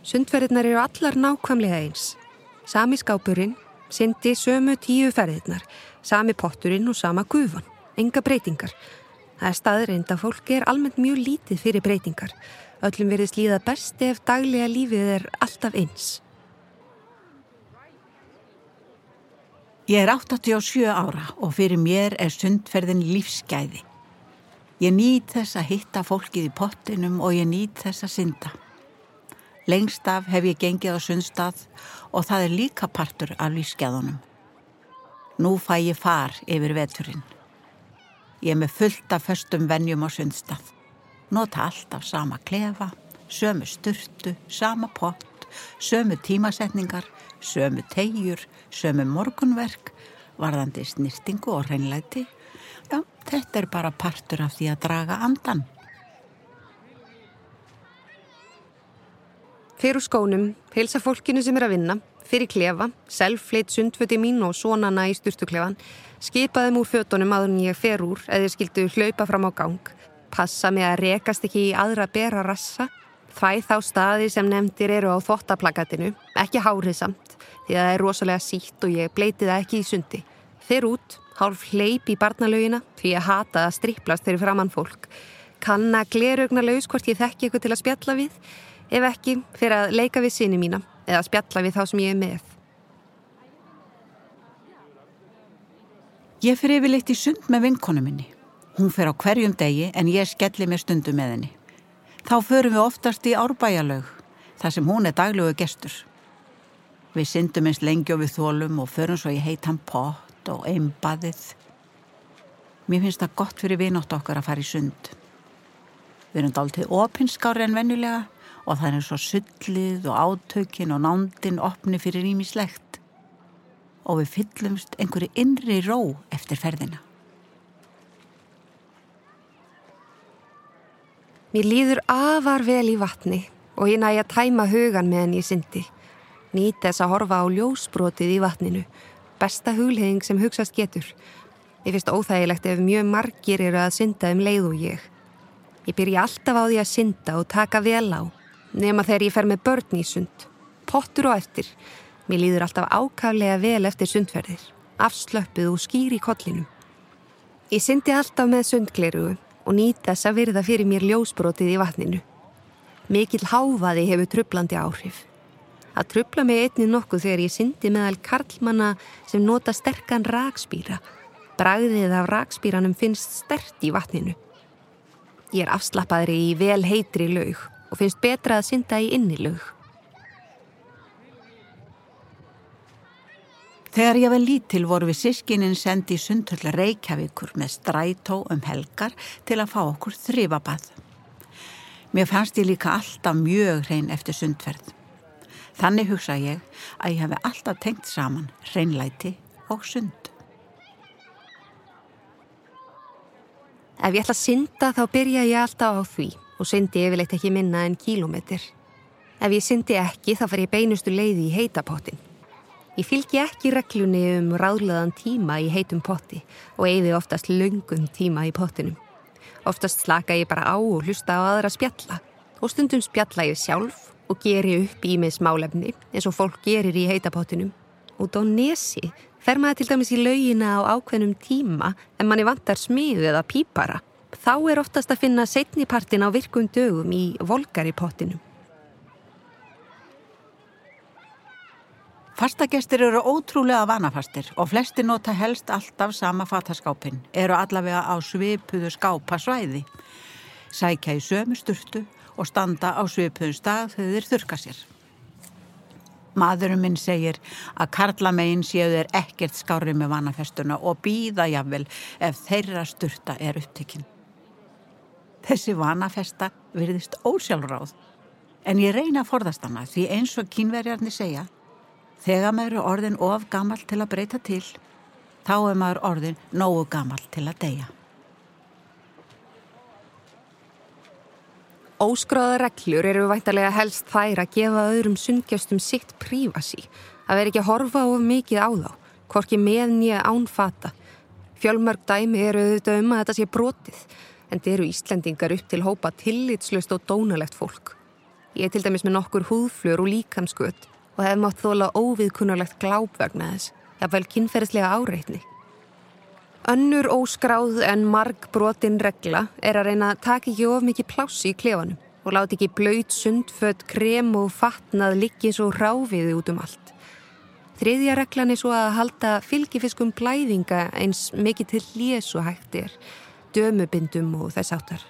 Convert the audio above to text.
Sundferðirnar eru allar nákvæmlega eins. Sami skápurinn, syndi sömu tíu ferðirnar, sami potturinn og sama gufan. Enga breytingar. Það er staðreind að fólki er almennt mjög lítið fyrir breytingar. Öllum verðist líða best ef daglega lífið er alltaf eins. Ég er 87 ára og fyrir mér er sundferðin lífsgæði. Ég nýt þess að hitta fólkið í pottinum og ég nýt þess að synda. Lengst af hef ég gengið á sundstað og það er líka partur af lífsgæðunum. Nú fæ ég far yfir veturinn. Ég er með fullt af föstum vennjum á sundstað. Nota alltaf sama klefa, sömu sturtu, sama pott, sömu tímasetningar, sömu tegjur, sömu morgunverk, varðandi snirtingu og hreinlæti. Já, þetta er bara partur af því að draga andan. Fyrir skónum, hilsa fólkinu sem er að vinna, fyrir klefa, selfleitt sundföti mín og sonana í styrtuklefan, skipaðum úr fötunum aður en ég fer úr eða skildu hlaupa fram á gang, passa mig að rekast ekki í aðra bera rassa, þvæð þá staði sem nefndir eru á þottaplakatinu, ekki hárið samt, því að það er rosalega sítt og ég bleiti það ekki í sundi. Fer út, hálf hleyp í barnalögina, því ég hata að striplast þeirri framann fólk, kann að glerugna laus hvort ég þekki eitthvað til að spjalla við, ef ekki fyrir að leika við sinni mína eða spjalla við þá sem ég er með. Ég fyrir yfirleitt í sund með vinkonu minni. Hún fyrir á hverjum degi en ég skelli mér stundu með henni. Þá förum við oftast í árbæjalög, þar sem hún er daglögu gestur. Við syndum eins lengi og við þólum og förum svo í heitan pott og einbaðið. Mér finnst það gott fyrir vinótt okkar að fara í sund. Við erum dáltið opinskári en vennulega og það er svo sullið og átökin og nándin opni fyrir ímislegt og við fyllumst einhverju innri ró eftir ferðina. Mér líður afar vel í vatni og ég næ að tæma hugan meðan ég syndi. Nýt þess að horfa á ljósbrotið í vatninu, besta hugleðing sem hugsast getur. Ég finnst óþægilegt ef mjög margir eru að synda um leið og ég. Ég byrji alltaf á því að synda og taka vel á, nema þegar ég fer með börn í sund. Pottur og eftir, Mér líður alltaf ákaflega vel eftir sundferðir, afslöppið og skýr í kollinum. Ég syndi alltaf með sundgleru og nýta þess að virða fyrir mér ljósbrotið í vatninu. Mikil háfaði hefur trublandi áhrif. Það trubla mig einni nokkuð þegar ég syndi meðal karlmanna sem nota sterkan rakspýra. Bragðið af rakspýranum finnst stert í vatninu. Ég er afslappaðri í vel heitri laug og finnst betra að synda í inni laug. Þegar ég var lítil voru við sískinin sendi í sundhöllar Reykjavíkur með strætó um helgar til að fá okkur þrýfabað. Mér fannst ég líka alltaf mjög hrein eftir sundferð. Þannig hugsa ég að ég hef alltaf tengt saman hreinlæti og sund. Ef ég ætla að synda þá byrja ég alltaf á því og syndi yfirleitt ekki minna en kílometr. Ef ég syndi ekki þá far ég beinustu leiði í heitapottin. Ég fylgi ekki reglunni um ráðleðan tíma í heitum potti og eigði oftast lungun tíma í pottinum. Oftast slaka ég bara á og hlusta á aðra spjalla og stundum spjalla ég sjálf og geri upp í mig smálefni eins og fólk gerir í heitapottinum. Út á nesi fer maður til dæmis í laugina á ákveðnum tíma en manni vantar smið eða pípara. Þá er oftast að finna setnipartin á virkum dögum í volgari pottinum. Fastagestir eru ótrúlega vanafastir og flesti nota helst alltaf sama fataskápin, eru allavega á svipuðu skápasvæði, sækja í sömu sturtu og standa á svipuðu stað þegar þeir þurka sér. Maðurum minn segir að karlamegin séu þeir ekkert skári með vanafestuna og býða jafnvel ef þeirra sturta er upptikinn. Þessi vanafesta virðist ósjálfráð en ég reyna að forðast hana því eins og kínverjarnir segja Þegar maður er orðin of gammal til að breyta til, þá er maður orðin nógu gammal til að deyja. Óskráða reglur eru væntalega helst þær að gefa öðrum sundgjastum sitt prífasi, að vera ekki að horfa of mikið á þá, hvorki með nýja ánfata. Fjölmörg dæmi eru auðvitað um að þetta sé brotið, en þeir eru Íslendingar upp til hópa tillitslust og dónalegt fólk. Ég er til dæmis með nokkur húðflur og líkamskutt og hef mátt þóla óviðkunnulegt gláp vegna þess, jafnvel kynferðslega áreitni. Önnur óskráð en marg brotin regla er að reyna að taka ekki of mikið plássi í klefanum og láti ekki blöyt, sundfött, krem og fatnað liggi svo ráfiði út um allt. Þriðja reglan er svo að halda fylgifiskum blæðinga eins mikið til lés og hægt er, dömubindum og þess áttar.